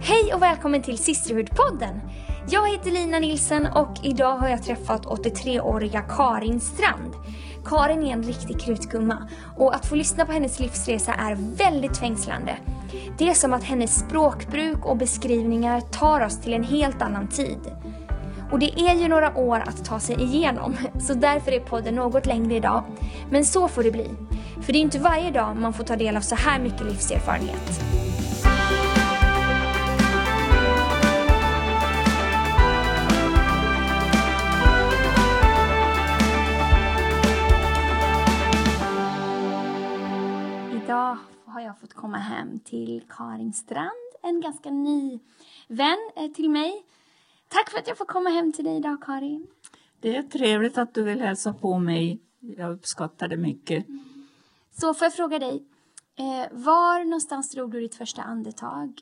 Hej och välkommen till Sisterhood-podden! Jag heter Lina Nilsen och idag har jag träffat 83-åriga Karin Strand. Karin är en riktig krutgumma och att få lyssna på hennes livsresa är väldigt fängslande. Det är som att hennes språkbruk och beskrivningar tar oss till en helt annan tid. Och det är ju några år att ta sig igenom, så därför är podden något längre idag. Men så får det bli. För det är inte varje dag man får ta del av så här mycket livserfarenhet. Fått komma hem till Karin Strand, en ganska ny vän eh, till mig. Tack för att jag får komma hem till dig idag Karin. Det är trevligt att du vill hälsa på mig. Jag uppskattar det mycket. Så får jag fråga dig, eh, var någonstans drog du ditt första andetag?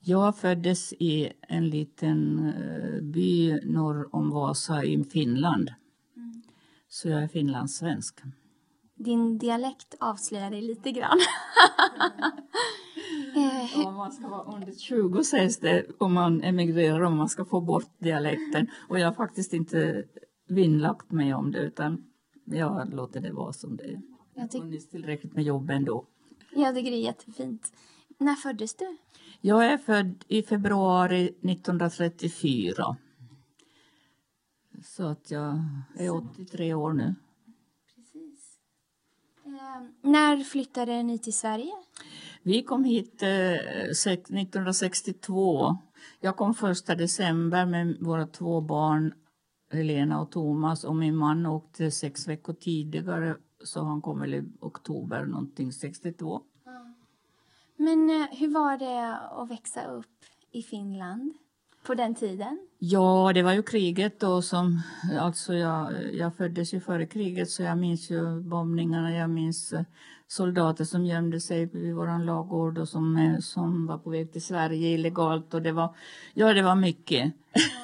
Jag föddes i en liten eh, by norr om Vasa i Finland. Så jag är finlandssvensk. Din dialekt avslöjar dig lite grann. Eh, Om man ska vara under 20 sägs det om man emigrerar om man ska få bort dialekten. Och jag har faktiskt inte vinnlagt mig om det utan jag låter det vara som det är. Jag tyck- funnits tillräckligt med jobb ändå. jag tycker det är jättefint. När föddes du? Jag är född i februari 1934. Så att jag är 83 år nu. Eh, när flyttade ni till Sverige? Vi kom hit eh, sex- 1962. Jag kom första december med våra två barn, Helena och Thomas. Och min man åkte sex veckor tidigare, så han kom väl i oktober någonting 62. Men eh, hur var det att växa upp i Finland på den tiden? Ja, det var ju kriget då som, alltså jag, jag föddes ju före kriget så jag minns ju bombningarna, jag minns eh, soldater som gömde sig vid vår lagård och som, eh, som var på väg till Sverige illegalt och det var, ja det var mycket.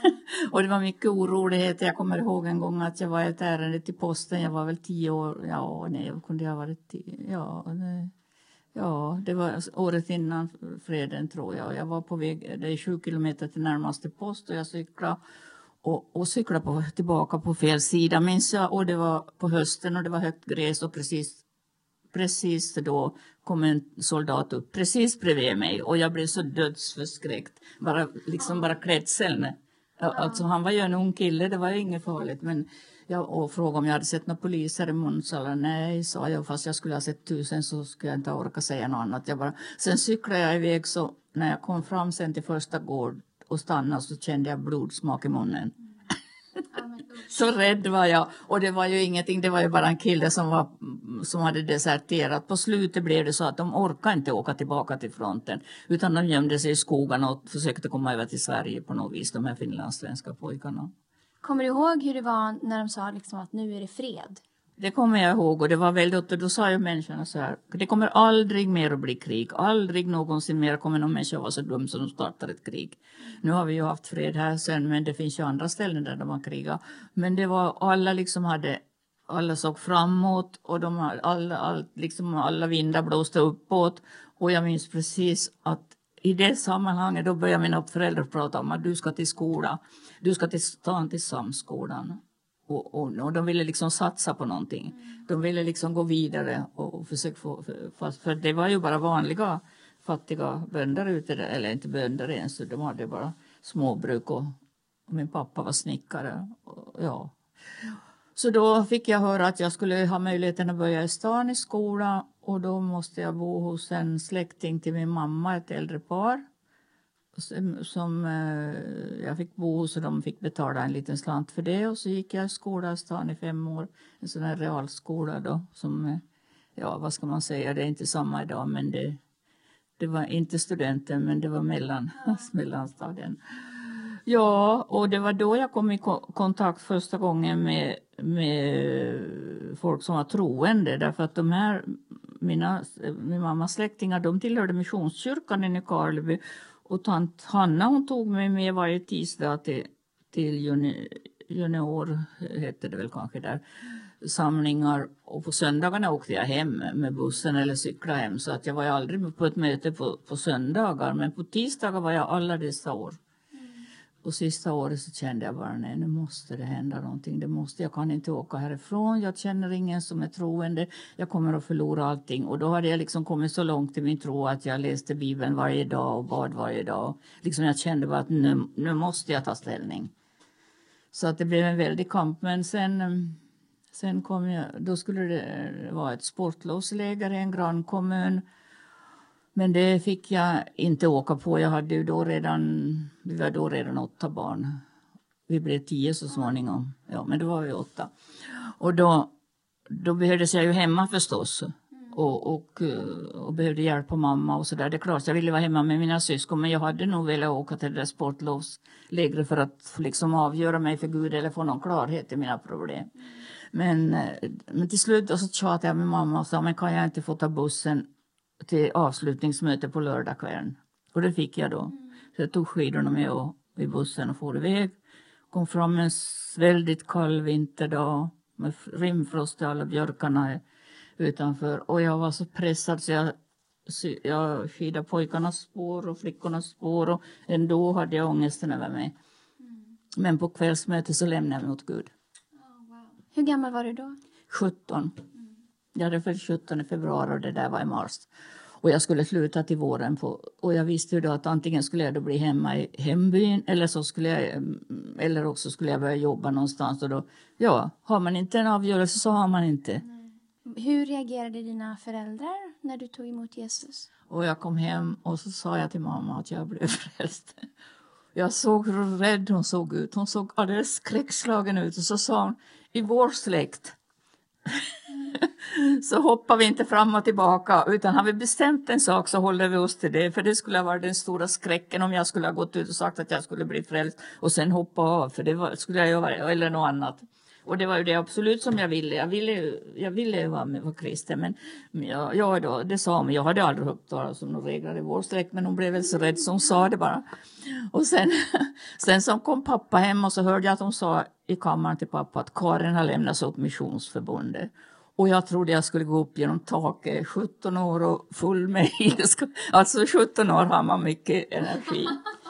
och det var mycket oroligheter. Jag kommer ihåg en gång att jag var i ett ärende till posten, jag var väl tio år, ja nej, kunde jag ha varit tio, ja, nej. Ja, det var alltså året innan freden tror jag. Jag var på väg, det är sju kilometer till närmaste post och jag cyklade och, och cyklade på, tillbaka på fel sida minns jag. Och det var på hösten och det var högt gräs och precis, precis då kom en soldat upp precis bredvid mig och jag blev så dödsförskräckt. Bara, liksom bara klädseln. Alltså han var ju en ung kille, det var ju inget farligt men jag och frågade om jag hade sett några poliser i Munsala. Nej, sa jag. Fast jag skulle ha sett tusen så skulle jag inte orka säga något annat. Jag bara... Sen cyklade jag iväg så när jag kom fram sen till första gård och stannade så kände jag blodsmak i munnen. Så rädd var jag. Och det var ju ingenting, det var ju bara en kille som, var, som hade deserterat. På slutet blev det så att de orkade inte åka tillbaka till fronten. Utan de gömde sig i skogarna och försökte komma över till Sverige på något vis, de här finlandssvenska pojkarna. Kommer du ihåg hur det var när de sa liksom att nu är det fred? Det kommer jag ihåg och det var väldigt, då sa ju människorna så här, det kommer aldrig mer att bli krig, aldrig någonsin mer kommer någon människa vara så dum som de startar ett krig. Nu har vi ju haft fred här sen men det finns ju andra ställen där de har krigat. Men det var, alla liksom hade, alla såg framåt och de, alla, all, liksom alla vindar blåste uppåt och jag minns precis att i det sammanhanget då började mina föräldrar prata om att du ska till skola, du ska till stan till samskolan. Och, och, och de ville liksom satsa på någonting. De ville liksom gå vidare och, och försöka få, för, för det var ju bara vanliga fattiga bönder ute där, eller inte bönder ens, de hade bara småbruk och, och min pappa var snickare. Och, ja. Så då fick jag höra att jag skulle ha möjligheten att börja i stan i skolan och då måste jag bo hos en släkting till min mamma, ett äldre par som, som eh, jag fick bo hos och de fick betala en liten slant för det. Och så gick jag i skola i stan i fem år, en sån här realskola då som, eh, ja vad ska man säga, det är inte samma idag men det, det var inte studenten men det var mellan, mellanstadien. Ja, och det var då jag kom i ko- kontakt första gången med, med folk som var troende. Därför att de här, mina, min mammas släktingar, de tillhörde Missionskyrkan i Karleby och tant Hanna hon tog mig med varje tisdag till, till juni, junior, hette det väl kanske där, samlingar. Och på söndagarna åkte jag hem med bussen eller cyklade hem. Så att jag var ju aldrig på ett möte på, på söndagar. Men på tisdagar var jag alla dessa år. Och sista året så kände jag bara nej nu måste det hända någonting. Det måste, jag kan inte åka härifrån. Jag känner ingen som är troende. Jag kommer att förlora allting. Och då hade jag liksom kommit så långt i min tro att jag läste Bibeln varje dag och bad varje dag. Liksom jag kände bara att nu, nu måste jag ta ställning. Så att det blev en väldig kamp. Men sen, sen kom jag, då skulle det vara ett sportlovsläger i en grannkommun. Men det fick jag inte åka på. Jag hade ju då redan, vi var då redan åtta barn. Vi blev tio så småningom. Ja, men då var vi åtta. Och då, då behövdes jag ju hemma förstås. Och, och, eh, och behövde hjälpa mamma och sådär. Det är klart, jag ville vara hemma med mina syskon men jag hade nog velat åka till det där sportlovslägret för att liksom avgöra mig för Gud eller få någon klarhet i mina problem. Men, eh, men till slut så tjatade jag med mamma och sa, men kan jag inte få ta bussen till avslutningsmöte på lördagskvällen. Och det fick jag då. Så jag tog skidorna med och, i bussen och for iväg. Kom fram en väldigt kall vinterdag med rimfrost i alla björkarna utanför. Och jag var så pressad så jag, jag skidade pojkarnas spår och flickornas spår och ändå hade jag ångesten över mig. Men på kvällsmötet så lämnade jag mig åt Gud. Hur gammal var du då? 17. Jag hade fyllt 17 februari och det där var i mars. Och jag skulle sluta till våren. På, och jag visste ju då att antingen skulle jag då bli hemma i hembyn eller, så skulle jag, eller också skulle jag börja jobba någonstans. Och då, ja, har man inte en avgörelse så har man inte. Hur reagerade dina föräldrar när du tog emot Jesus? Och jag kom hem och så sa jag till mamma att jag blev frälst. Jag såg hur rädd hon såg ut. Hon såg alldeles skräckslagen ut. Och så sa hon, i vår släkt så hoppar vi inte fram och tillbaka utan har vi bestämt en sak så håller vi oss till det. För det skulle ha varit den stora skräcken om jag skulle ha gått ut och sagt att jag skulle bli frälst och sen hoppa av för det var, skulle jag göra eller något annat. Och det var ju det absolut som jag ville. Jag ville, jag ville vara, med, vara kristen men jag, jag då, det sa hon, jag hade aldrig hört talas om några regler i vår sträck, men hon blev väl så rädd så hon sa det bara. Och sen, sen så kom pappa hem och så hörde jag att hon sa i kammaren till pappa att Karin har lämnats åt Missionsförbundet. Och jag trodde jag skulle gå upp genom taket, 17 år och full med. Alltså 17 år har man mycket energi.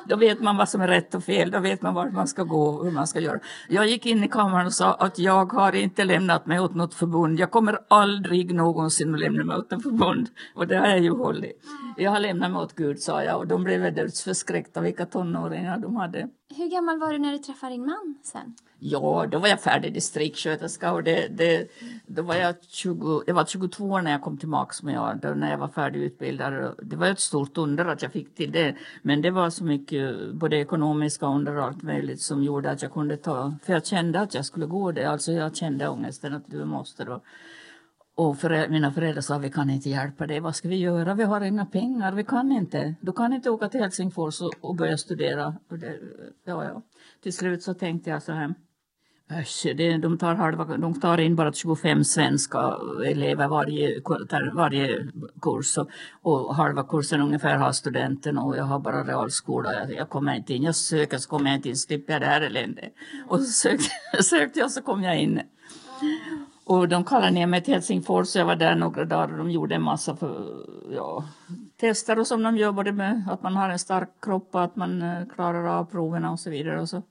Då vet man vad som är rätt och fel, då vet man vart man ska gå och hur man ska göra. Jag gick in i kammaren och sa att jag har inte lämnat mig åt något förbund. Jag kommer aldrig någonsin att lämna mig åt ett förbund. Och det har jag ju hållit. Jag har lämnat mig åt Gud, sa jag. Och de blev dödsförskräckta vilka tonåringar de hade. Hur gammal var du när du träffade din man sen? Ja, då var jag färdig distriktssköterska och det, det, då var jag, 20, jag var 22 år när jag kom till Max med jag, då, när jag var färdigutbildad. Det var ett stort under att jag fick till det. Men det var så mycket, både ekonomiska under och allt möjligt som gjorde att jag kunde ta, för jag kände att jag skulle gå det. Alltså jag kände ångesten att du måste då. Och för, mina föräldrar sa vi kan inte hjälpa dig. Vad ska vi göra? Vi har inga pengar. Vi kan inte. Du kan inte åka till Helsingfors och, och börja studera. Och det, ja, ja. Till slut så tänkte jag så här. Äsch, det, de, tar halva, de tar in bara 25 svenska elever varje, varje kurs och, och halva kursen ungefär har studenten och jag har bara realskola. Jag, jag kommer inte in. Jag söker så kommer jag inte in, slipper jag det här eländet. Och så sökte, sökte jag så kom jag in. Och de kallade ner mig till Helsingfors så jag var där några dagar och de gjorde en massa för, ja, tester och som de gör både med att man har en stark kropp och att man eh, klarar av proverna och så vidare. Och så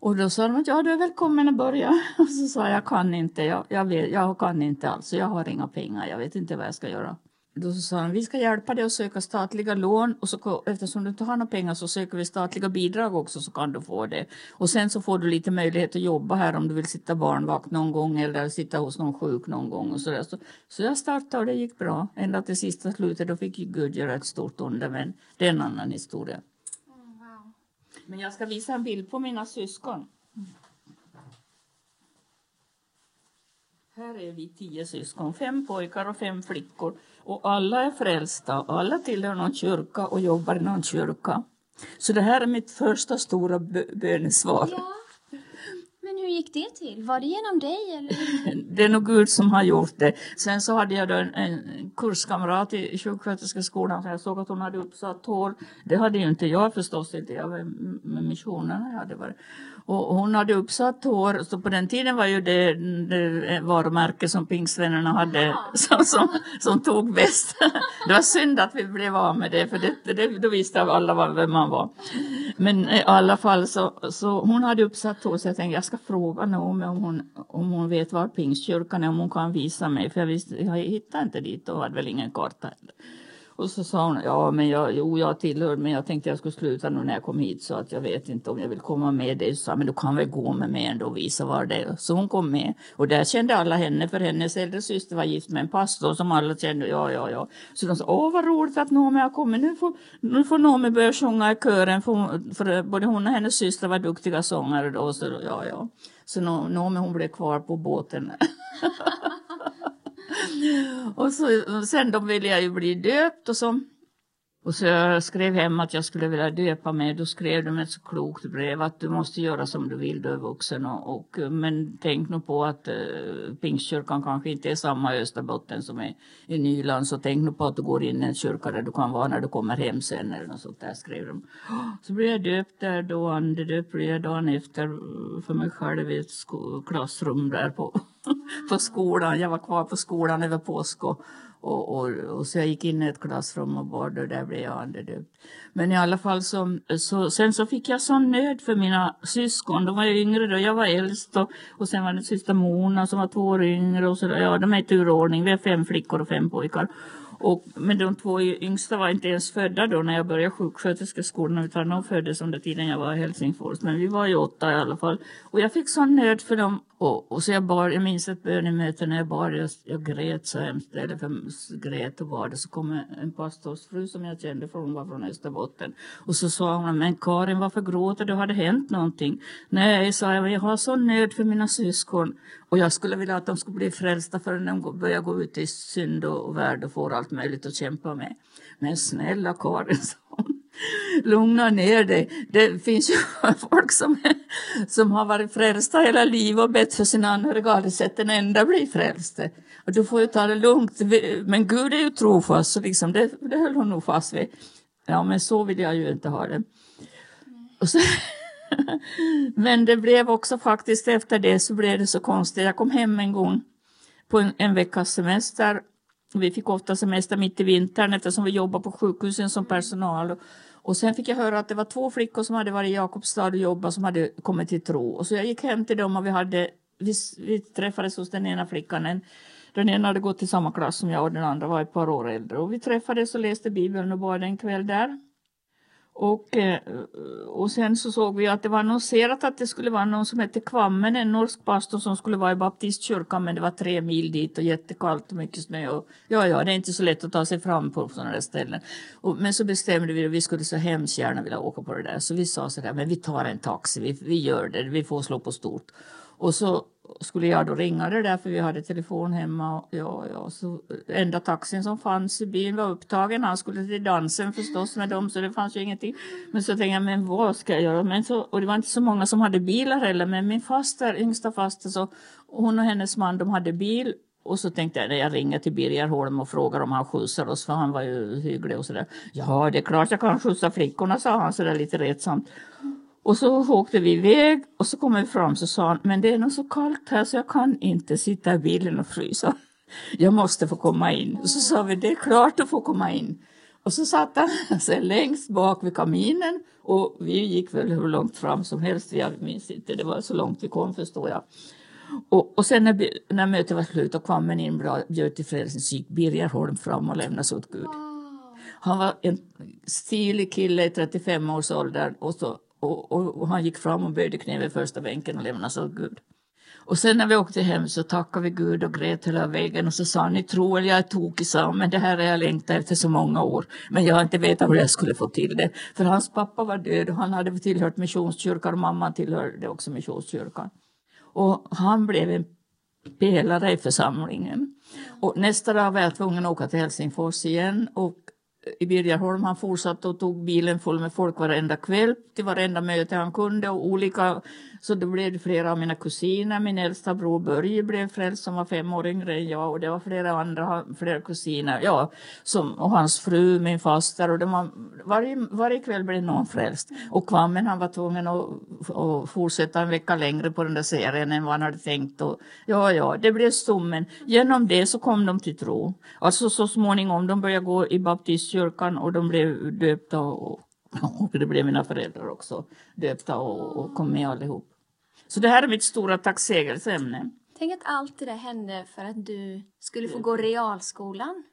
och då sa de att ja, du är välkommen att börja. Och så sa jag, jag kan inte, jag, jag, vet, jag kan inte alls, jag har inga pengar, jag vet inte vad jag ska göra. Då sa de, vi ska hjälpa dig att söka statliga lån och så, eftersom du inte har några pengar så söker vi statliga bidrag också så kan du få det. Och sen så får du lite möjlighet att jobba här om du vill sitta barnvakt någon gång eller sitta hos någon sjuk någon gång och så där. Så, så jag startade och det gick bra. Ända till sista slutet, då fick Gud göra ett stort under men det är en annan historia. Men jag ska visa en bild på mina syskon. Här är vi tio syskon, fem pojkar och fem flickor. Och alla är frälsta, alla tillhör någon kyrka och jobbar i någon kyrka. Så det här är mitt första stora bönesvar. Ja. Hur gick det till? Var det genom dig eller? Det är nog Gud som har gjort det. Sen så hade jag då en, en kurskamrat i, sjuksköterskeskolan jag såg att hon hade uppsatt hår. Det hade ju inte jag förstås inte, jag var med missionerna jag hade varit. Och hon hade uppsatt hår, så på den tiden var ju det, det varumärke som pingstvännerna hade som, som, som tog bäst. Det var synd att vi blev av med det, för det, det, då visste alla vem man var. Men i alla fall så, så hon hade uppsatt hår, så jag tänkte jag ska fråga Naomi om hon, om hon vet var pingstkyrkan är, om hon kan visa mig, för jag, visste, jag hittade inte dit och hade väl ingen karta heller. Och så sa hon, ja men jag, jo jag tillhör men jag tänkte jag skulle sluta nu när jag kom hit så att jag vet inte om jag vill komma med dig. Så sa men du kan väl gå med mig ändå och visa var det är. Så hon kom med och där kände alla henne för hennes äldre syster var gift med en pastor som alla kände, ja ja ja. Så de sa, åh vad roligt att Noomi har kommit, nu får, nu får Noomi börja sjunga i kören för, för både hon och hennes syster var duktiga sångare då. Så ja ja. Så Noomi hon blev kvar på båten. och så, sen då ville jag ju bli döpt och så. Och så jag skrev hem att jag skulle vilja döpa mig. Då skrev de ett så klokt brev att du måste göra som du vill, du är vuxen. Och, och, men tänk nog på att uh, Pingstkyrkan kanske inte är samma i Österbotten som i, i Nyland. Så tänk nog på att du går in i en kyrka där du kan vara när du kommer hem sen eller något sånt där skrev de. Ah, så blev jag döpt där då, andedöpt blev jag dagen efter för mig själv i ett klassrum där på på skolan. Jag var kvar på skolan över påsk och, och, och, och, så jag gick in i ett klassrum och bad och där blev jag andedöpt. Men i alla fall så, så, sen så fick jag sån nöd för mina syskon. De var ju yngre då, jag var äldst och, och sen var det syster Mona som var två år yngre och så, ja de är i turordning, vi är fem flickor och fem pojkar. Och, men de två yngsta var inte ens födda då när jag började sjuksköterskeskolan utan de föddes under tiden jag var i Helsingfors. Men vi var ju åtta i alla fall. Och jag fick sån nöd för dem. Och, och så jag bar, jag minns ett bönemöte när jag bar, jag, jag grät så hemskt, eller för, grät och bad. Så kom en pastorsfru som jag kände, för hon var från Österbotten. Och så sa hon, men Karin varför gråter du, har det hänt någonting? Nej, sa jag, men jag har sån nöd för mina syskon. Och jag skulle vilja att de skulle bli frälsta förrän de börjar gå ut i synd och värld och får allt möjligt att kämpa med. Men snälla Karin, sa lugna ner dig. Det finns ju folk som, som har varit frälsta hela livet och bett för sina anhöriga och aldrig sett en enda bli frälst. Och du får ju ta det lugnt. Men Gud är ju trofast, så liksom det, det höll hon nog fast vid. Ja, men så vill jag ju inte ha det. Så, men det blev också faktiskt efter det så blev det så konstigt. Jag kom hem en gång på en, en veckas semester. Vi fick ofta semester mitt i vintern eftersom vi jobbade på sjukhusen som personal. Och sen fick jag höra att det var två flickor som hade varit i Jakobstad och jobbat som hade kommit till tro. Och så jag gick hem till dem och vi, hade, vi, vi träffades hos den ena flickan. En, den ena hade gått i samma klass som jag och den andra var ett par år äldre. Och vi träffades och läste Bibeln och bad en kväll där. Och, eh, och sen så såg vi att det var annonserat att det skulle vara någon som hette Kvammen, en norsk pastor som skulle vara i baptistkyrkan men det var tre mil dit och jättekallt och mycket snö. Och, ja, ja, det är inte så lätt att ta sig fram på sådana där ställen. Och, men så bestämde vi att vi skulle så hemskt gärna vilja åka på det där. Så vi sa så där, men vi tar en taxi, vi, vi gör det, vi får slå på stort. Och så skulle jag då ringa det där för vi hade telefon hemma. Och, ja, ja, så enda taxin som fanns i bilen var upptagen. Han skulle till dansen förstås med dem så det fanns ju ingenting. Men så tänkte jag, men vad ska jag göra? Men så, och det var inte så många som hade bilar heller. Men min faster, yngsta faster, så hon och hennes man de hade bil. Och så tänkte jag, när jag ringer till Birger Holm och frågar om han skjutsar oss, för han var ju hygglig och sådär. Ja, det är klart jag kan skjutsa flickorna, sa han sådär lite retsamt. Och så åkte vi iväg och så kom vi fram så sa han, men det är nog så kallt här så jag kan inte sitta i bilen och frysa. Jag måste få komma in. Och så sa vi, det är klart du får komma in. Och så satt han sig längst bak vid kaminen och vi gick väl hur långt fram som helst, jag minns inte, det var så långt vi kom förstår jag. Och, och sen när, när mötet var slut och kvammen inbjöd till frälsning så gick Birger Holm fram och lämnade sig åt Gud. Han var en stilig kille i 35 års ålder och så och, och, och, han gick fram och böjde knä vid första bänken och lämnade sig åt Gud. Och sen när vi åkte hem så tackade vi Gud och grät hela vägen och så sa han, ni tror jag är tokig sa men det här har jag längtat efter så många år. Men jag har inte vetat hur jag skulle få till det. För hans pappa var död och han hade tillhört missionskyrkan och mamman tillhörde också missionskyrkan. Och han blev en pelare i församlingen. Och nästa dag var jag tvungen att åka till Helsingfors igen och i Birgerholm. Han fortsatte och tog bilen full med folk varenda kväll till varenda möte han kunde och olika så det blev flera av mina kusiner. Min äldsta bror Börje blev frälst som var fem år yngre än jag och det var flera andra, flera kusiner. Ja, som, och hans fru, min faster och det var, varje, varje kväll blev någon frälst. Och Kvammen han var tvungen att, att fortsätta en vecka längre på den där serien än vad han hade tänkt. Och, ja, ja, det blev stommen. Genom det så kom de till tro. Alltså så småningom, de började gå i baptistkyrkan och de blev döpta och, och det blev mina föräldrar också döpta och, och kom med allihop. Så det här är mitt stora tacksägelseämne. Tänk att allt det där hände för att du skulle få gå realskolan.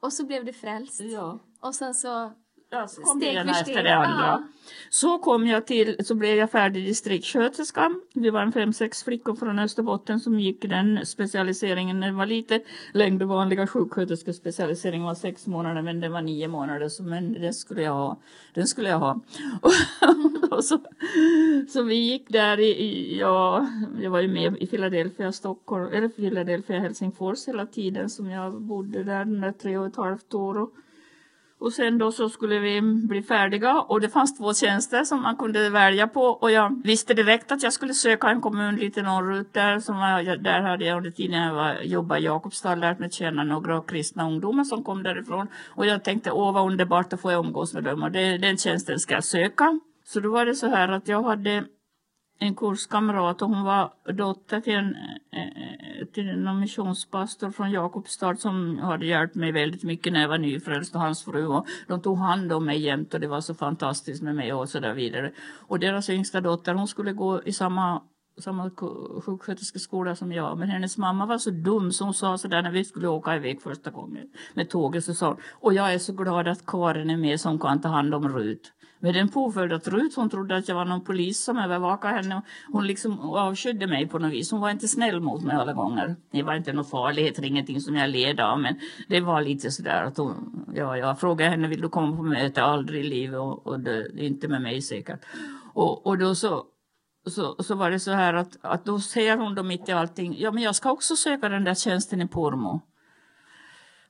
Och så blev du frälst. Ja. Och sen så... Ja, så kom det ena efter det andra. Ja. Så kom jag till, så blev jag färdig distriktssköterska. Vi var en fem, sex flickor från Österbotten som gick den specialiseringen. Den var lite längre. Vanliga sjuksköterskespecialiseringen var sex månader men den var nio månader. Så, men det skulle jag ha. Den skulle jag ha. och så, så vi gick där i, i ja, jag var ju med i Philadelphia, Stockholm, eller Philadelphia, Helsingfors hela tiden som jag bodde där, de där tre och ett halvt år. Och, och sen då så skulle vi bli färdiga och det fanns två tjänster som man kunde välja på och jag visste direkt att jag skulle söka en kommun lite norrut där. Som var, där hade jag under tiden jag var, jobbade i Jakobstad lärt mig känna några kristna ungdomar som kom därifrån. Och jag tänkte åh vad underbart att få umgås med dem och det, den tjänsten ska jag söka. Så då var det så här att jag hade en kurskamrat och hon var dotter till en, eh, till en missionspastor från Jakobstad som hade hjälpt mig väldigt mycket när jag var nyfrälst och hans fru. Och de tog hand om mig jämt och det var så fantastiskt med mig och så där vidare. Och deras yngsta dotter hon skulle gå i samma samma sjuksköterskeskola som jag. Men hennes mamma var så dum så hon sa så där när vi skulle åka iväg första gången med tåget så sa hon, och jag är så glad att Karin är med som kan ta hand om Rut. Med den påföljd att Rut hon trodde att jag var någon polis som övervakade henne. Hon liksom avskydde mig på något vis. Hon var inte snäll mot mig alla gånger. Det var inte någon farlighet, ingenting som jag led av. Men det var lite sådär att hon, ja, jag frågade henne, vill du komma på möte? Aldrig i livet och, och det, inte med mig säkert. Och, och då så så, så var det så här att, att då säger hon då mitt i allting, ja men jag ska också söka den där tjänsten i Pormo.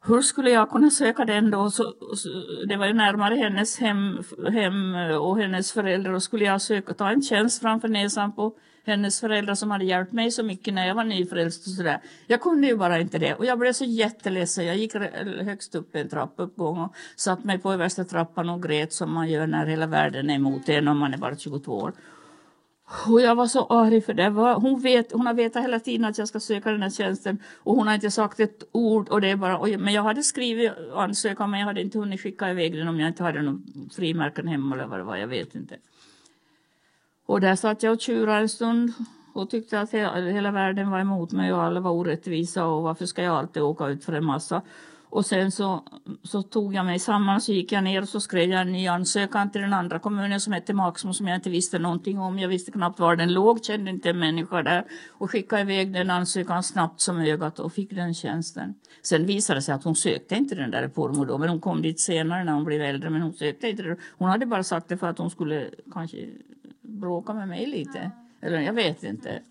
Hur skulle jag kunna söka den då? Så, så, det var ju närmare hennes hem, hem eh, och hennes föräldrar. Och skulle jag söka ta en tjänst framför näsan på hennes föräldrar som hade hjälpt mig så mycket när jag var nyfrälst och sådär. Jag kunde ju bara inte det. Och jag blev så jätteledsen. Jag gick högst upp en trappuppgång och satt mig på översta trappan och grät som man gör när hela världen är emot en om man är bara 22 år. Och jag var så arg för det. Hon, vet, hon har vetat hela tiden att jag ska söka den här tjänsten och hon har inte sagt ett ord. Och det är bara, oj, men jag hade skrivit ansökan men jag hade inte hunnit skicka iväg den om jag inte hade någon frimärken hemma eller vad det var, jag vet inte. Och där satt jag och tjurade en stund och tyckte att hela, hela världen var emot mig och alla var orättvisa och varför ska jag alltid åka ut för en massa. Och sen så, så tog jag mig samman så gick jag ner och så skrev jag en ny ansökan till den andra kommunen som hette Maxmo som jag inte visste någonting om. Jag visste knappt var den låg, kände inte en människa där och skickade iväg den ansökan snabbt som ögat och fick den tjänsten. Sen visade det sig att hon sökte inte den där i Pormo då, men hon kom dit senare när hon blev äldre, men hon sökte inte det. Hon hade bara sagt det för att hon skulle kanske bråka med mig lite. Eller jag vet inte.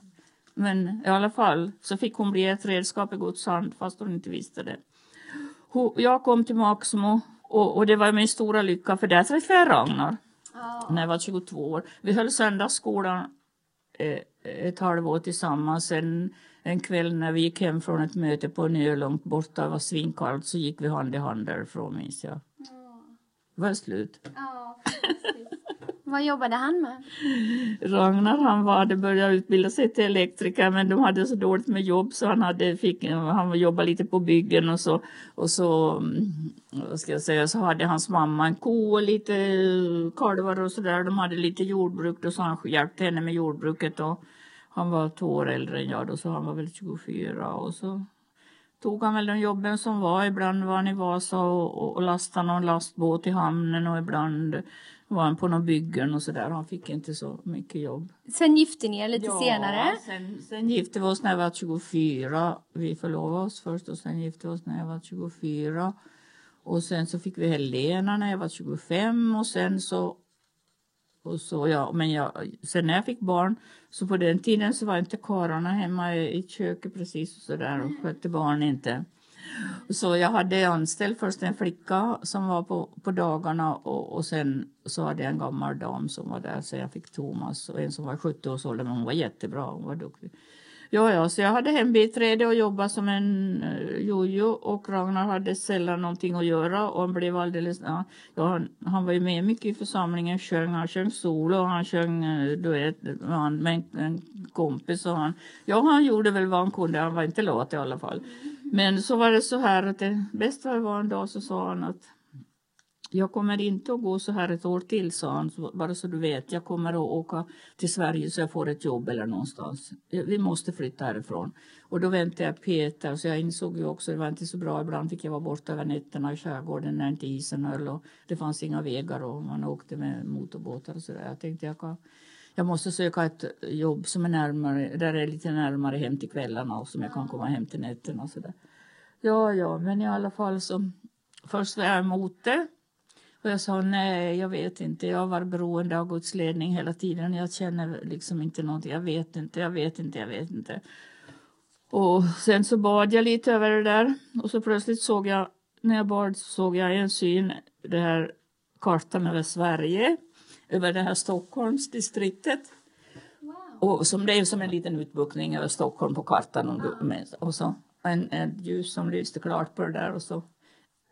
Men i alla fall så fick hon bli ett redskap i Guds hand fast hon inte visste det. Jag kom till Maxmo och, och det var min stora lycka för där träffade jag Ragnar när jag var 22 år. Vi höll söndagsskolan eh, ett halvår tillsammans. En, en kväll när vi gick hem från ett möte på en ö långt borta, det var svinkallt, så gick vi hand i hand därifrån minns jag. Det var slut. Vad jobbade han med? Ragnar han var, hade börjat utbilda sig till elektriker men de hade så dåligt med jobb så han, hade, fick, han jobbade lite på byggen och så, och så, mm, vad ska jag säga, så hade hans mamma en ko och lite eh, kalvar och sådär. De hade lite jordbruk och så han hjälpte henne med jordbruket och han var två år äldre än jag då så han var väl 24 och så tog han väl de jobben som var. Ibland var han i Vasa och, och, och lastade någon lastbåt i hamnen och ibland var han på någon byggen och sådär. Han fick inte så mycket jobb. Sen gifte ni er lite senare. Sen, sen gifte vi oss när jag var 24. Vi förlovade oss först och sen gifte vi oss när jag var 24. Och sen så fick vi Helena när jag var 25 och sen så och så, ja, men jag, sen när jag fick barn, så på den tiden så var inte karlarna hemma i, i köket precis och sådär och skötte barn inte. Så jag hade anställt först en flicka som var på, på dagarna och, och sen så hade jag en gammal dam som var där så jag fick Thomas och en som var 70 års ålder men hon var jättebra, hon var duktig. Ja, ja, så jag hade hembiträde och jobbade som en uh, jojo och Ragnar hade sällan någonting att göra och han blev alldeles, ja, ja han, han var ju med mycket i församlingen, sjöng, han sjöng solo och han sjöng eh, duett med en, en kompis och han, ja han gjorde väl vad han kunde, han var inte lat i alla fall. Men så var det så här att det bästa var en dag så sa han att jag kommer inte att gå så här ett år till, sa han, bara så du vet. Jag kommer att åka till Sverige så jag får ett jobb eller någonstans. Vi måste flytta härifrån. Och då väntade jag Peter, så jag insåg ju också att det var inte så bra. Ibland fick jag vara borta över nätterna i skärgården när inte isen höll och det fanns inga vägar och man åkte med motorbåtar och så där. Jag tänkte jag kan jag måste söka ett jobb som är närmare, där är lite närmare hem till kvällarna och som jag kan komma hem till nätterna och så där. Ja, ja, men i alla fall så först var jag emot det. Och jag sa nej, jag vet inte. Jag var beroende av Guds ledning hela tiden. Jag känner liksom inte någonting. Jag vet inte, jag vet inte, jag vet inte. Och sen så bad jag lite över det där och så plötsligt såg jag, när jag bad såg jag en syn, det här kartan över Sverige, över det här Stockholmsdistriktet. Wow. Och som det är som en liten utbuktning över Stockholm på kartan. Och, och så en, en ljus som lyste klart på det där och så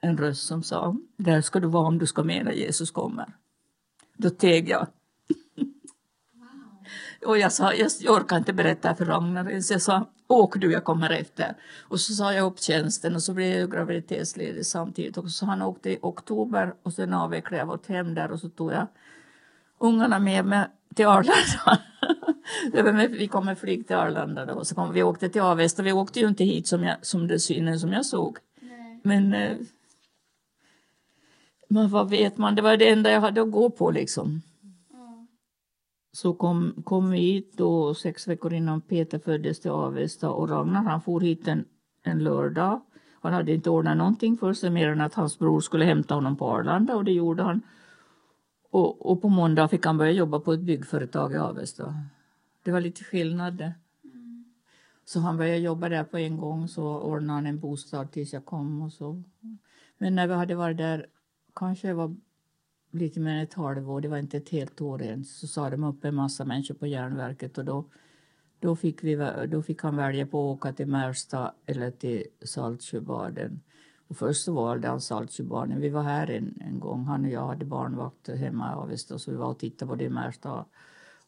en röst som sa, där ska du vara om du ska med när Jesus kommer. Då teg jag. Och jag sa, jag, orkar inte berätta för Ragnar, så jag sa, åk du, jag kommer efter. Och så sa jag upp tjänsten och så blev jag graviditetsledig samtidigt. Och så han åkte i oktober och sen avvecklade jag vårt hem där och så tog jag ungarna med mig till Arlanda. vi kom med flyg till Arlanda då. Så kom, vi åkte till Avesta. Vi åkte ju inte hit som, jag, som det synen som jag såg. Nej. Men eh, men vad vet man, det var det enda jag hade att gå på liksom. Mm. Så kom, kom vi hit då sex veckor innan Peter föddes till Avesta och Ragnar han for hit en, en lördag. Han hade inte ordnat någonting för sig mer än att hans bror skulle hämta honom på Arlanda och det gjorde han. Och, och på måndag fick han börja jobba på ett byggföretag i Avesta. Det var lite skillnad. Mm. Så han började jobba där på en gång så ordnade han en bostad tills jag kom och så. Men när vi hade varit där kanske jag var lite mer än ett halvår, det var inte ett helt år ens, så sa de upp en massa människor på järnverket och då, då, fick, vi, då fick han välja på att åka till Märsta eller till Saltsjöbaden. Och först så valde han Saltsjöbaden. Vi var här en, en gång, han och jag hade barnvakt hemma i Avesta så vi var och tittade på det i Märsta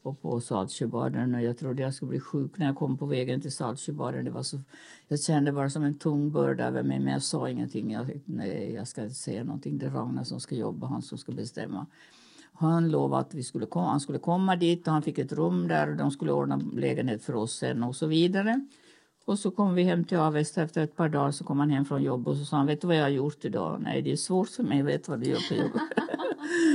och på Saltsjöbaden och jag trodde jag skulle bli sjuk när jag kom på vägen till Saltsjöbaden. Det var så, jag kände bara som en tung börda över mig men jag sa ingenting. Jag tänkte nej, jag ska inte säga någonting. Det är Ragnar som ska jobba, han som ska bestämma. Han lovade att vi skulle komma, han skulle komma dit och han fick ett rum där och de skulle ordna lägenhet för oss sen och så vidare. Och så kom vi hem till Avesta efter ett par dagar så kom han hem från jobbet och så sa han, vet du vad jag har gjort idag? Nej, det är svårt för mig att veta vad du gör på jobbet.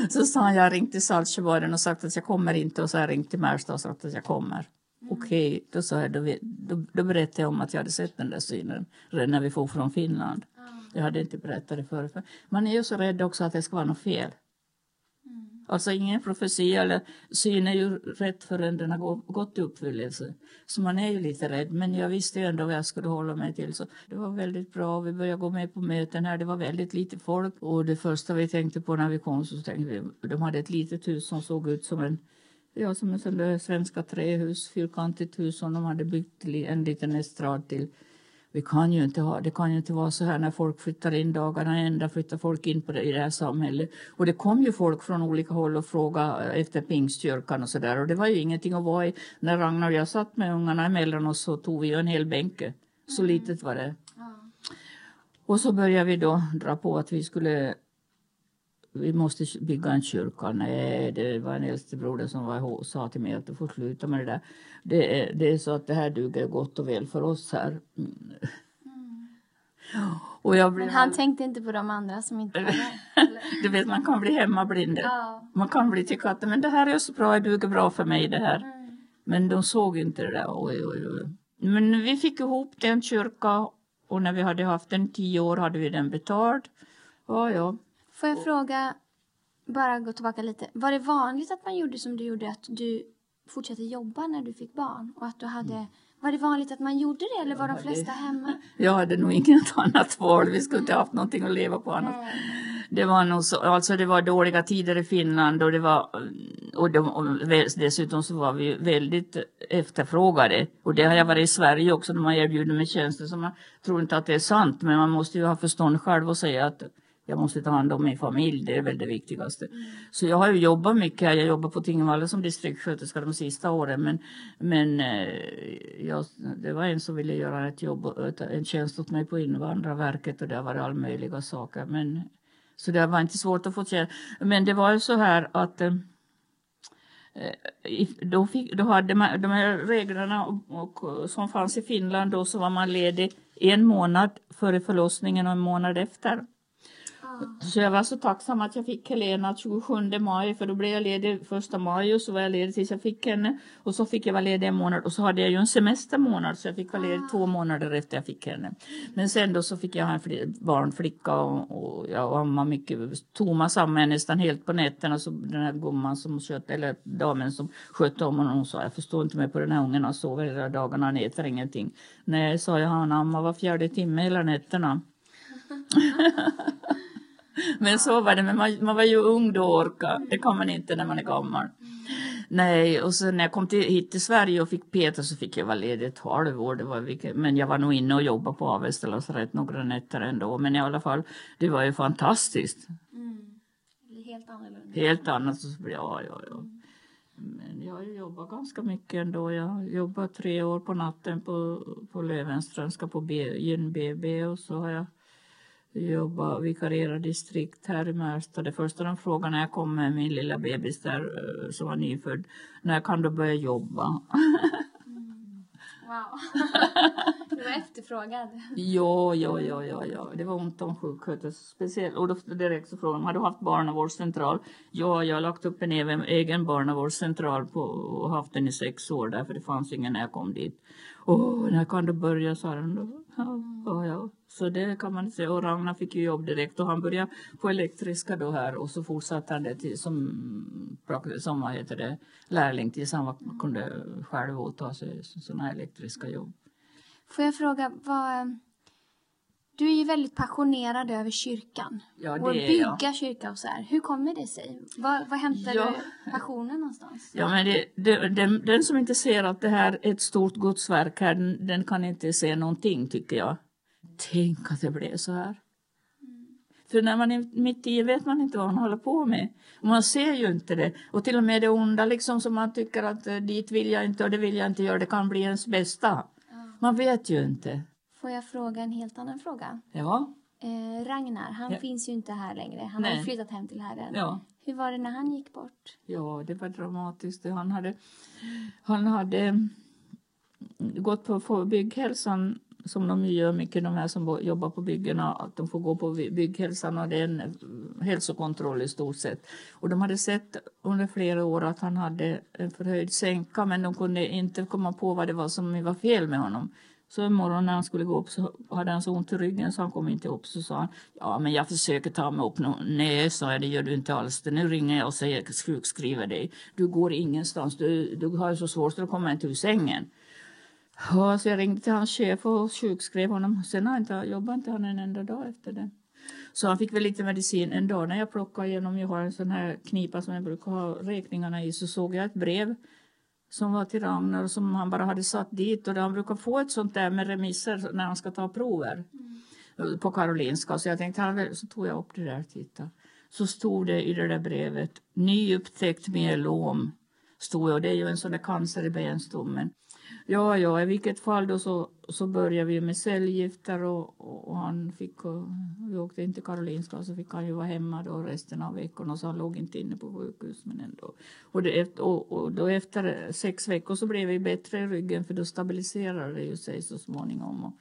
så sa han, jag har ringt till Saltsjöbaden och sagt att jag kommer inte och så har jag ringt till Märsta och sagt att jag kommer. Mm. Okej, okay, då, sa jag, då, då, då berättade jag om att jag hade sett den där synen redan när vi får från Finland. Mm. Jag hade inte berättat det förut. Man är ju så rädd också att det ska vara något fel. Alltså ingen profetia eller syn är ju rätt förrän den har gått i uppfyllelse. Så man är ju lite rädd, men jag visste ju ändå vad jag skulle hålla mig till. Så det var väldigt bra. Vi började gå med på möten här. Det var väldigt lite folk och det första vi tänkte på när vi kom så tänkte vi, de hade ett litet hus som såg ut som en Ja, som en sån svenska trähus, fyrkantigt hus som de hade byggt en liten estrad till vi kan ju inte ha, det kan ju inte vara så här när folk flyttar in dagarna ända, flyttar folk in på det, i det här samhället. Och det kom ju folk från olika håll och frågade efter pingstkyrkan och så där. Och det var ju ingenting att vara i. När Ragnar och jag satt med ungarna emellan oss så tog vi ju en hel bänke. Så mm. litet var det. Och så började vi då dra på att vi skulle vi måste bygga en kyrka. Nej, det var en äldstebroder som var, sa till mig att du får sluta med det där. Det är, det är så att det här duger gott och väl för oss här. Mm. Blev... Men han tänkte inte på de andra som inte var där? du vet, man kan bli hemmablind. Ja. Man kan bli tycka att men det här är så bra, det duger bra för mig det här. Mm. Men de såg inte det där. Oj, oj, oj. Men vi fick ihop den kyrka och när vi hade haft den tio år hade vi den betald. Ja, ja. Får jag fråga, bara gå tillbaka lite. Var det vanligt att man gjorde som du gjorde, att du fortsatte jobba när du fick barn? Och att du hade mm. Var det vanligt att man gjorde det eller var de det- flesta hemma? Jag hade nog inget annat val. Vi skulle inte haft någonting att leva på annat. Det var nog så, alltså det var dåliga tider i Finland och det var och, de, och dessutom så var vi väldigt efterfrågade. Och det har jag varit i Sverige också när man erbjuder mig tjänster som man tror inte att det är sant men man måste ju ha förstånd själv och säga att jag måste ta hand om min familj, det är väl det viktigaste. Så jag har ju jobbat mycket här. Jag jobbar på Tingvalla som distriktssköterska de sista åren. Men, men eh, jag, det var en som ville göra ett jobb, en tjänst åt mig på Invandrarverket och det har varit all möjliga saker. Men, så det var inte svårt att få tjänst. Men det var ju så här att eh, eh, då, fick, då hade man de här reglerna och, och, som fanns i Finland då så var man ledig en månad före förlossningen och en månad efter. Så jag var så tacksam att jag fick Helena 27 maj för då blev jag ledig första maj och så var jag ledig tills jag fick henne. Och så fick jag vara ledig en månad och så hade jag ju en semestermånad så jag fick vara ledig två månader efter jag fick henne. Men sen då så fick jag ha en fli- barnflicka och, och jag ammade mycket. Thomas ammade nästan helt på nätterna så den här gumman som skötte, eller damen som skötte om honom hon sa jag förstår inte mig på den här ungen han sover hela dagarna han äter ingenting. Nej sa jag han ammar var fjärde timme hela nätterna. Men så var det, men man, man var ju ung då och orka. Det kan man inte när man är gammal. Nej, och sen när jag kom till, hit till Sverige och fick Peter så fick jag vara ledig ett halvår. Det var vilket, men jag var nog inne och jobbade på Avesta lasarett några nätter ändå. Men i alla fall, det var ju fantastiskt. Är helt annorlunda. Helt annat. Ja, ja, ja. Men jag har jobbat ganska mycket ändå. Jag jobbat tre år på natten på, på Löwenströmska på B- Gyn BB och så har jag jobbat vikarierat distrikt här i Märsta. Det första de frågade när jag kom med min lilla bebis där eh, som var nyfödd. När kan du börja jobba? Wow. du var efterfrågad. Ja, ja, ja, ja, ja. Det var ont om sjuksköterskor. Speciellt. Och då direkt så frågade de, har du haft barnavårdscentral? Ja, jag har lagt upp en egen, egen barnavårdscentral på, och haft den i sex år därför det fanns ingen när jag kom dit. Åh, när kan du börja, sa de då. Ja, ja. Så det kan man säga. Och Ragnar fick ju jobb direkt och han började på elektriska då här och så fortsatte han det till som, som vad heter det, lärling tills han var, kunde själv åta sig sådana elektriska jobb. Får jag fråga, vad... Du är ju väldigt passionerad över kyrkan. Ja, och är jag. bygga kyrka och så här. Hur kommer det sig? Var, var hämtar Ja. du passionen någonstans? Ja, men det, det, den, den som inte ser att det här är ett stort gudsverk här, den, den kan inte se någonting tycker jag. Tänk att det blev så här. För när man är mitt i vet man inte vad man håller på med. Och man ser ju inte det. Och till och med det onda liksom som man tycker att eh, dit vill jag inte och det vill jag inte göra, det kan bli ens bästa. Man vet ju inte. Får jag fråga en helt annan fråga? Ja, Eh, Ragnar, han Ja. finns ju inte här längre. Han har Nej. ju flyttat hem till Herren. ja. Hur var det när han gick bort? Ja, det var dramatiskt. Han hade, han hade gått på bygghälsan som de gör mycket, de här som jobbar på byggena, att de får gå på by- bygghälsan och det är en eh, hälsokontroll i stort sett. Och de hade sett under flera år att han hade en förhöjd sänka men de kunde inte komma på vad det var som var fel med honom. Så en morgon när han skulle gå upp så hade han så ont i ryggen så han kom inte upp. Så sa han, ja men jag försöker ta mig upp. Nej, sa jag, det gör du inte alls. Nu ringer jag och säger sjukskriver dig. Du går ingenstans. Du, du har ju så svårt att komma inte ur sängen. Ja, så jag ringde till hans chef och sjukskrev honom. Sen har inte, jobbade inte han en enda dag efter det. Så han fick väl lite medicin. En dag när jag plockade igenom, jag har en sån här knipa som jag brukar ha räkningarna i, så såg jag ett brev som var till Ragnar och som han bara hade satt dit. Och han brukar få ett sånt där med remisser när han ska ta prover på Karolinska. Så jag tänkte, han så tog jag upp det där och tittade. Så stod det i det där brevet, nyupptäckt myelom. Stod det, och det är ju en sån där cancer i benstommen. Ja, ja, i vilket fall då så, så började vi med cellgifter och, och, och han fick, och, vi åkte in till Karolinska och så fick han ju vara hemma då resten av veckorna så han låg inte inne på sjukhus men ändå. Och, det, efter- och, och då efter sex veckor så blev vi bättre i ryggen för då stabiliserade det ju sig så småningom. Och,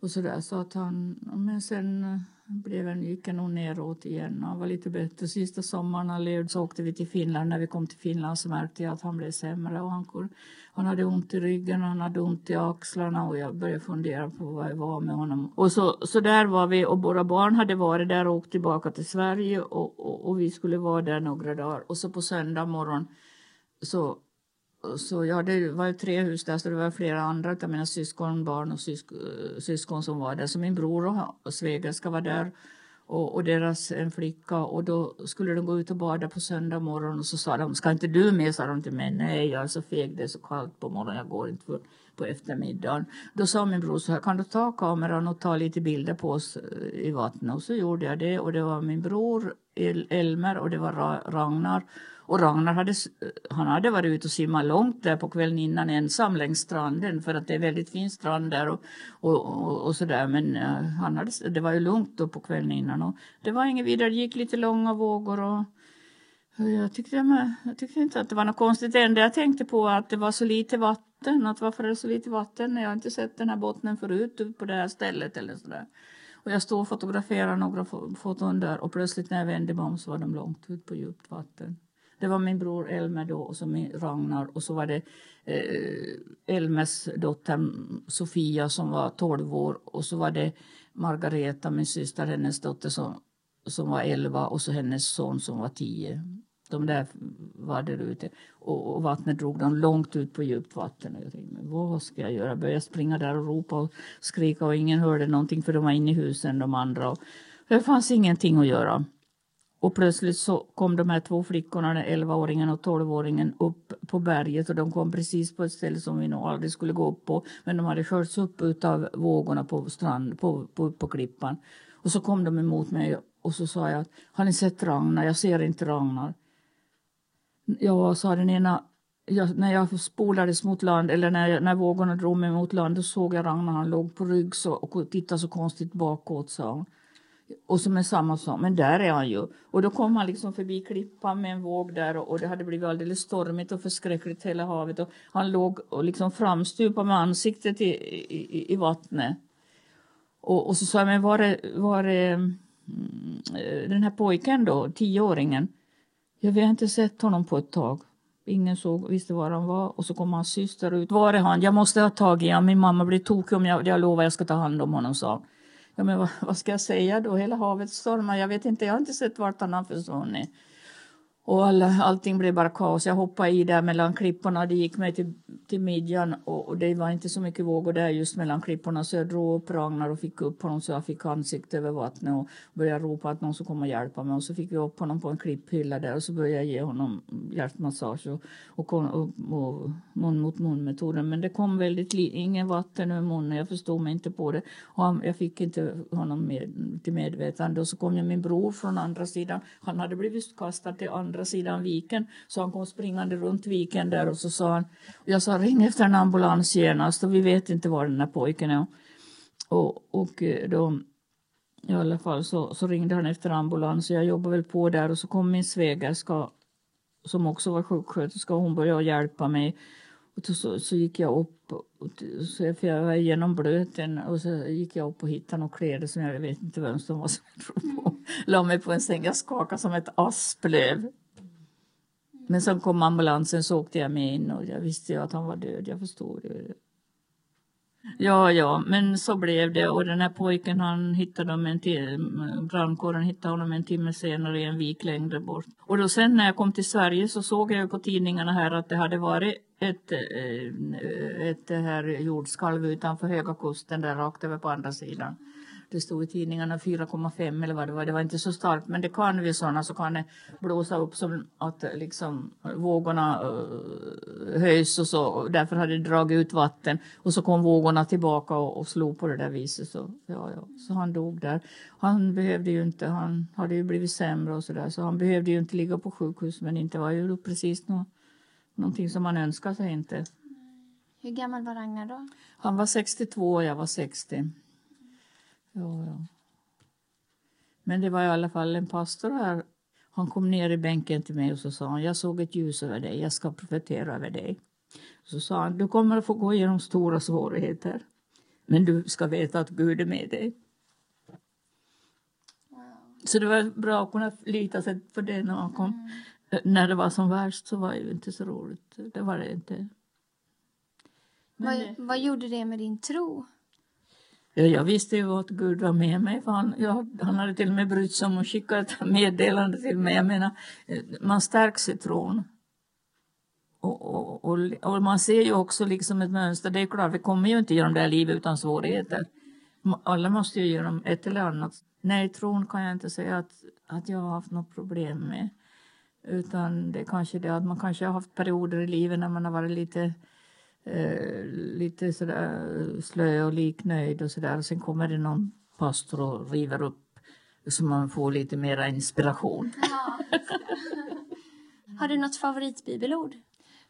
och så där så att han, men sen eh, blev han, gick han nog neråt igen. Han var lite bättre. Sista sommaren han levde så åkte vi till Finland. När vi kom till Finland så märkte jag att han blev sämre. Och han, han hade ont i ryggen, han hade ont i axlarna och jag började fundera på vad jag var med honom. Och så, så där var vi och våra barn hade varit där och åkt tillbaka till Sverige och, och, och vi skulle vara där några dagar. Och så på söndag morgon så så ja, det var ju tre hus där, så det var flera andra av mina syskon, barn och sysk, eh, syskon som var där. Så min bror och, och svägerska var där och, och, deras en flicka och då skulle de gå ut och bada på söndag morgon och så sa de, ska inte du med? sa de till mig. Nej, jag är så feg, det är så kallt på morgonen, jag går inte för, på eftermiddagen. Då sa min bror så här, kan du ta kameran och ta lite bilder på oss eh, i vattnet? Och så gjorde jag det och det var min bror El Elmer och det var Ra Ragnar och Ragnar hade, han hade varit ute och simmat långt där på kvällen innan ensam längs stranden för att det är väldigt fin strand där och, och, och, och sådär. Men eh, han hade, det var ju lugnt då på kvällen innan och det var inget vidare. Det gick lite långa vågor och, jag, tyckte, jag tyckte inte att det var något konstigt. Det enda jag tänkte på att det var så lite vatten. Att varför är det så lite vatten? Jag har inte sett den här bottnen förut på det här stället eller sådär. Och jag stod och fotograferade några foton där och plötsligt när jag vände mig om så var de långt ut på djupt vatten. Det var min bror Elmer då och så min Ragnar och så var det eh, Elmers dotter Sofia som var 12 år och så var det Margareta, min syster, hennes dotter som, som var 11 och så hennes son som var 10. De där var där ute och, och vattnet drog dem långt ut på djupt vatten. Och jag tänkte, men vad ska jag göra? Jag började springa där och ropa och skrika och ingen hörde någonting för de var inne i husen de andra. Och det fanns ingenting att göra. Och plötsligt så kom de här två flickorna, den 11-åringen och 12-åringen, upp på berget och de kom precis på ett ställe som vi nog aldrig skulle gå upp på. Men de hade körts upp av vågorna på, strand, på, på, på klippan. Och så kom de emot mig och så sa jag, har ni sett Ragnar? Jag ser inte Ragnar. Ja, sa den ena, jag, när jag spolades mot land eller när, jag, när vågorna drog mig mot land då såg jag Ragnar, han låg på rygg så, och tittade så konstigt bakåt, sa hon. Och som är samma sak, men där är han ju. Och då kom han liksom förbi klippan med en våg där och, och det hade blivit alldeles stormigt och förskräckligt hela havet. Och han låg och liksom framstupade med ansiktet i, i, i vattnet. Och, och så sa jag, men var är, var är mm, den här pojken då, tioåringen? Ja, vi har inte sett honom på ett tag. Ingen såg, visste var han var. Och så kom hans syster ut. Var är han? Jag måste ha tag i honom. Min mamma blir tokig om jag, jag lovar jag ska ta hand om honom, sa Ja, men vad, vad, ska jag säga då? Hela havet stormar. Jag vet inte, jag har inte sett vart han har försvunnit. Och all, allting blev bara kaos. Jag hoppade i där mellan klipporna. Det gick mig till, till midjan och, och, det var inte så mycket vågor där just mellan klipporna. Så jag drog upp Ragnar och fick upp honom så jag fick ansikte över vattnet och började ropa att någon skulle komma och hjälpa mig. Och så fick vi upp honom på en klipphylla där och så började jag ge honom hjärtmassage och, och, och, och mun mot mun metoden. Men det kom väldigt lite, ingen vatten ur munnen. Jag förstod mig inte på det. Och han, jag fick inte honom med, till medvetande. Och så kom jag min bror från andra sidan. Han hade blivit kastad till andra andra sidan viken. Så han kom springande runt viken där och så sa han, och jag sa ring efter en ambulans genast och vi vet inte var den här pojken är. Och, och eh, då i alla fall så, så ringde han efter ambulans och jag jobbade väl på där och så kom min svägerska som också var sjuksköterska och hon började hjälpa mig. Och så, så gick jag upp, så jag, för jag var genom blöten och så gick jag upp och hittade några kläder som jag vet inte vem som var som jag på. La mig på en säng, jag skakade som ett asplöv. Men sen kom ambulansen så åkte jag med in och jag visste ju att han var död. Jag förstod det. Ja, ja, men så blev det. Och den här pojken han hittade dem en brandkåren hittade honom en timme senare i en vik längre bort. Och då sen när jag kom till Sverige så såg jag på tidningarna här att det hade varit ett, eh, ett, eh, ett eh, här jordskalv utanför Höga Kusten där rakt över på andra sidan det stod i tidningarna 4,5 eller vad det var. Det var inte så starkt men det kan vid sådana så kan det blåsa upp som att liksom vågorna uh, höjs och så. Och därför hade det dragit ut vatten och så kom vågorna tillbaka och, och slog på det där viset. Så, ja, ja. så han dog där. Han behövde ju inte, han hade ju blivit sämre och så där så han behövde ju inte ligga på sjukhus men inte var ju precis nå, någonting som man önskade sig inte. Hur gammal var Ragnar då? Han var 62 och jag var 60. Ja, ja. Men det var i alla fall en pastor här. Han kom ner i bänken till mig och så sa han, jag såg ett ljus över dig, jag ska profetera över dig. Så sa han, du kommer att få gå igenom stora svårigheter. Men du ska veta att Gud är med dig. Wow. Så det var bra att kunna lita sig på det när han kom. Mm. När det var som värst så var det inte så roligt. Det var det inte. Vad, vad gjorde det med din tro? Ja, jag visste ju att Gud var med mig. För han, ja, han hade till och med brytt sig om att skicka ett meddelande till mig. Jag menar, eh, man stärks i tron. och, och, och, och, man ser ju också liksom ett mönster. Det är klart, vi kommer ju inte genom det här livet utan svårigheter. Alla måste ju genom ett eller annat. Nej, tron kan jag inte säga att, att jag har haft något problem med. Utan det är kanske det att man kanske har haft perioder i livet när man har varit lite, eh, lite sådär slö och liknöjd och sådär. Sen kommer det någon pastor och river upp så man får lite mera inspiration. Ja, har du något favoritbibelord?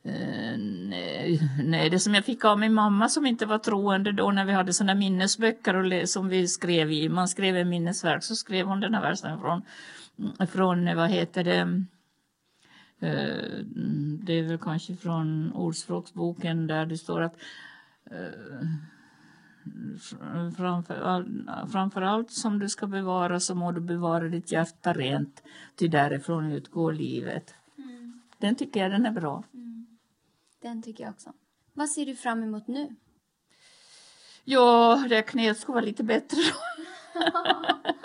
Uh, nej, nej, det som jag fick av min mamma som inte var troende då när vi hade såna minnesböcker och som vi skrev i. Man skrev en minnesverk så skrev hon den här versen från, från vad heter det, det är väl kanske från Ordspråksboken där det står att uh, framför, framför allt som du ska bevara så må du bevara ditt hjärta rent, ty därifrån utgår livet. Mm. Den tycker jag den är bra. Mm. Den tycker jag också. Vad ser du fram emot nu? Ja, det knät ska vara lite bättre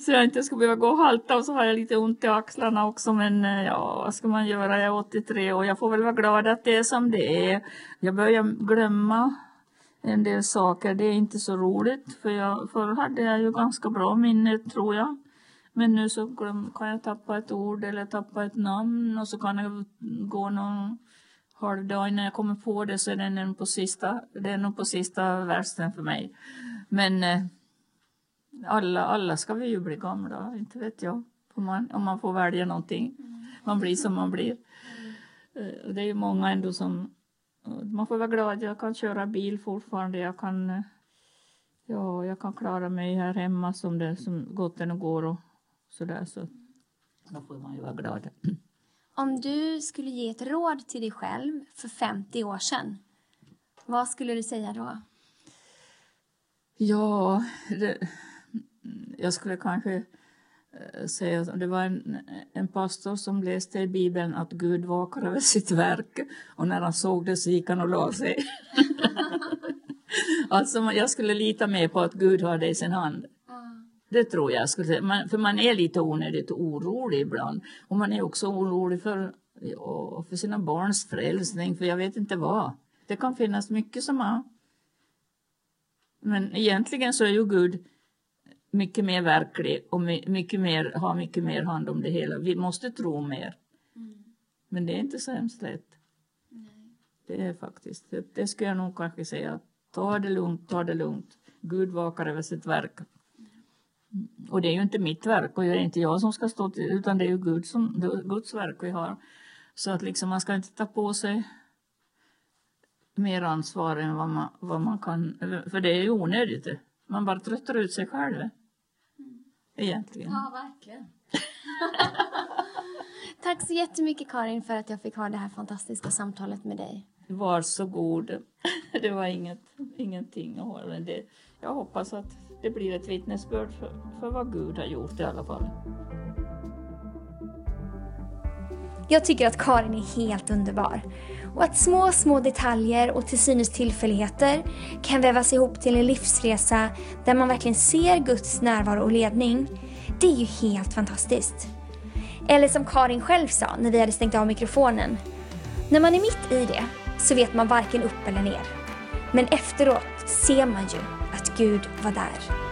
så jag inte ska behöva gå och halta och så har jag lite ont i axlarna också men eh, ja, vad ska man göra? Jag är 83 och jag får väl vara glad att det är som det är. Jag börjar glömma en del saker. Det är inte så roligt för jag, förr hade jag ju ganska bra minne tror jag. Men nu så kan jag tappa ett ord eller tappa ett namn och så kan jag gå någon halvdag innan jag kommer på det så är på sista, det är nog på sista versen för mig. Men eh, alla, alla ska vi ju bli gamla, inte vet jag. Om man, om man får välja någonting. Man blir som man blir. Eh, det är ju många ändå som man får vara glad jag kan köra bil fortfarande. Jag kan, ja, jag kan klara mig här hemma som det som gott än går och sådär. Så då får man ju vara glad. Om du skulle ge ett råd till dig själv för 50 år sedan, vad skulle du säga då? Ja, det, jag skulle kanske eh, säga säga, det var en, en pastor som läste i Bibeln att Gud vakar över sitt verk och när han såg det så gick han och la sig. alltså jag skulle lita mer på att Gud har det i sin hand. Det tror jag. Skulle man, för man är lite onödigt orolig ibland. Och man är också orolig för, för sina barns frälsning, för jag vet inte vad. Det kan finnas mycket som har... Men egentligen så är ju Gud mycket mer verklig och mycket mer, har mycket mer hand om det hela. Vi måste tro mer. Mm. Men det är inte så hemskt lätt. Nej. Det är faktiskt, det, det skulle jag nog kanske säga. Ta det lugnt, ta det lugnt. Gud vakar över sitt verk. Mm. Och det är ju inte mitt verk och det är inte jag som ska stå till, utan det är ju Gud som, Guds verk vi har. Så att liksom man ska inte ta på sig mer ansvar än vad man, vad man kan, för det är ju onödigt. Man bara tröttar ut sig själv egentligen. Ja, verkligen. Tack så jättemycket Karin för att jag fick ha det här fantastiska samtalet med dig. Varsågod. Det var inget, ingenting att hålla. Det, jag hoppas att det blir ett vittnesbörd för, för vad Gud har gjort i alla fall. Jag tycker att Karin är helt underbar. Och att små, små detaljer och till synes tillfälligheter kan vävas ihop till en livsresa där man verkligen ser Guds närvaro och ledning, det är ju helt fantastiskt. Eller som Karin själv sa när vi hade stängt av mikrofonen. När man är mitt i det så vet man varken upp eller ner. Men efteråt ser man ju att Gud var där.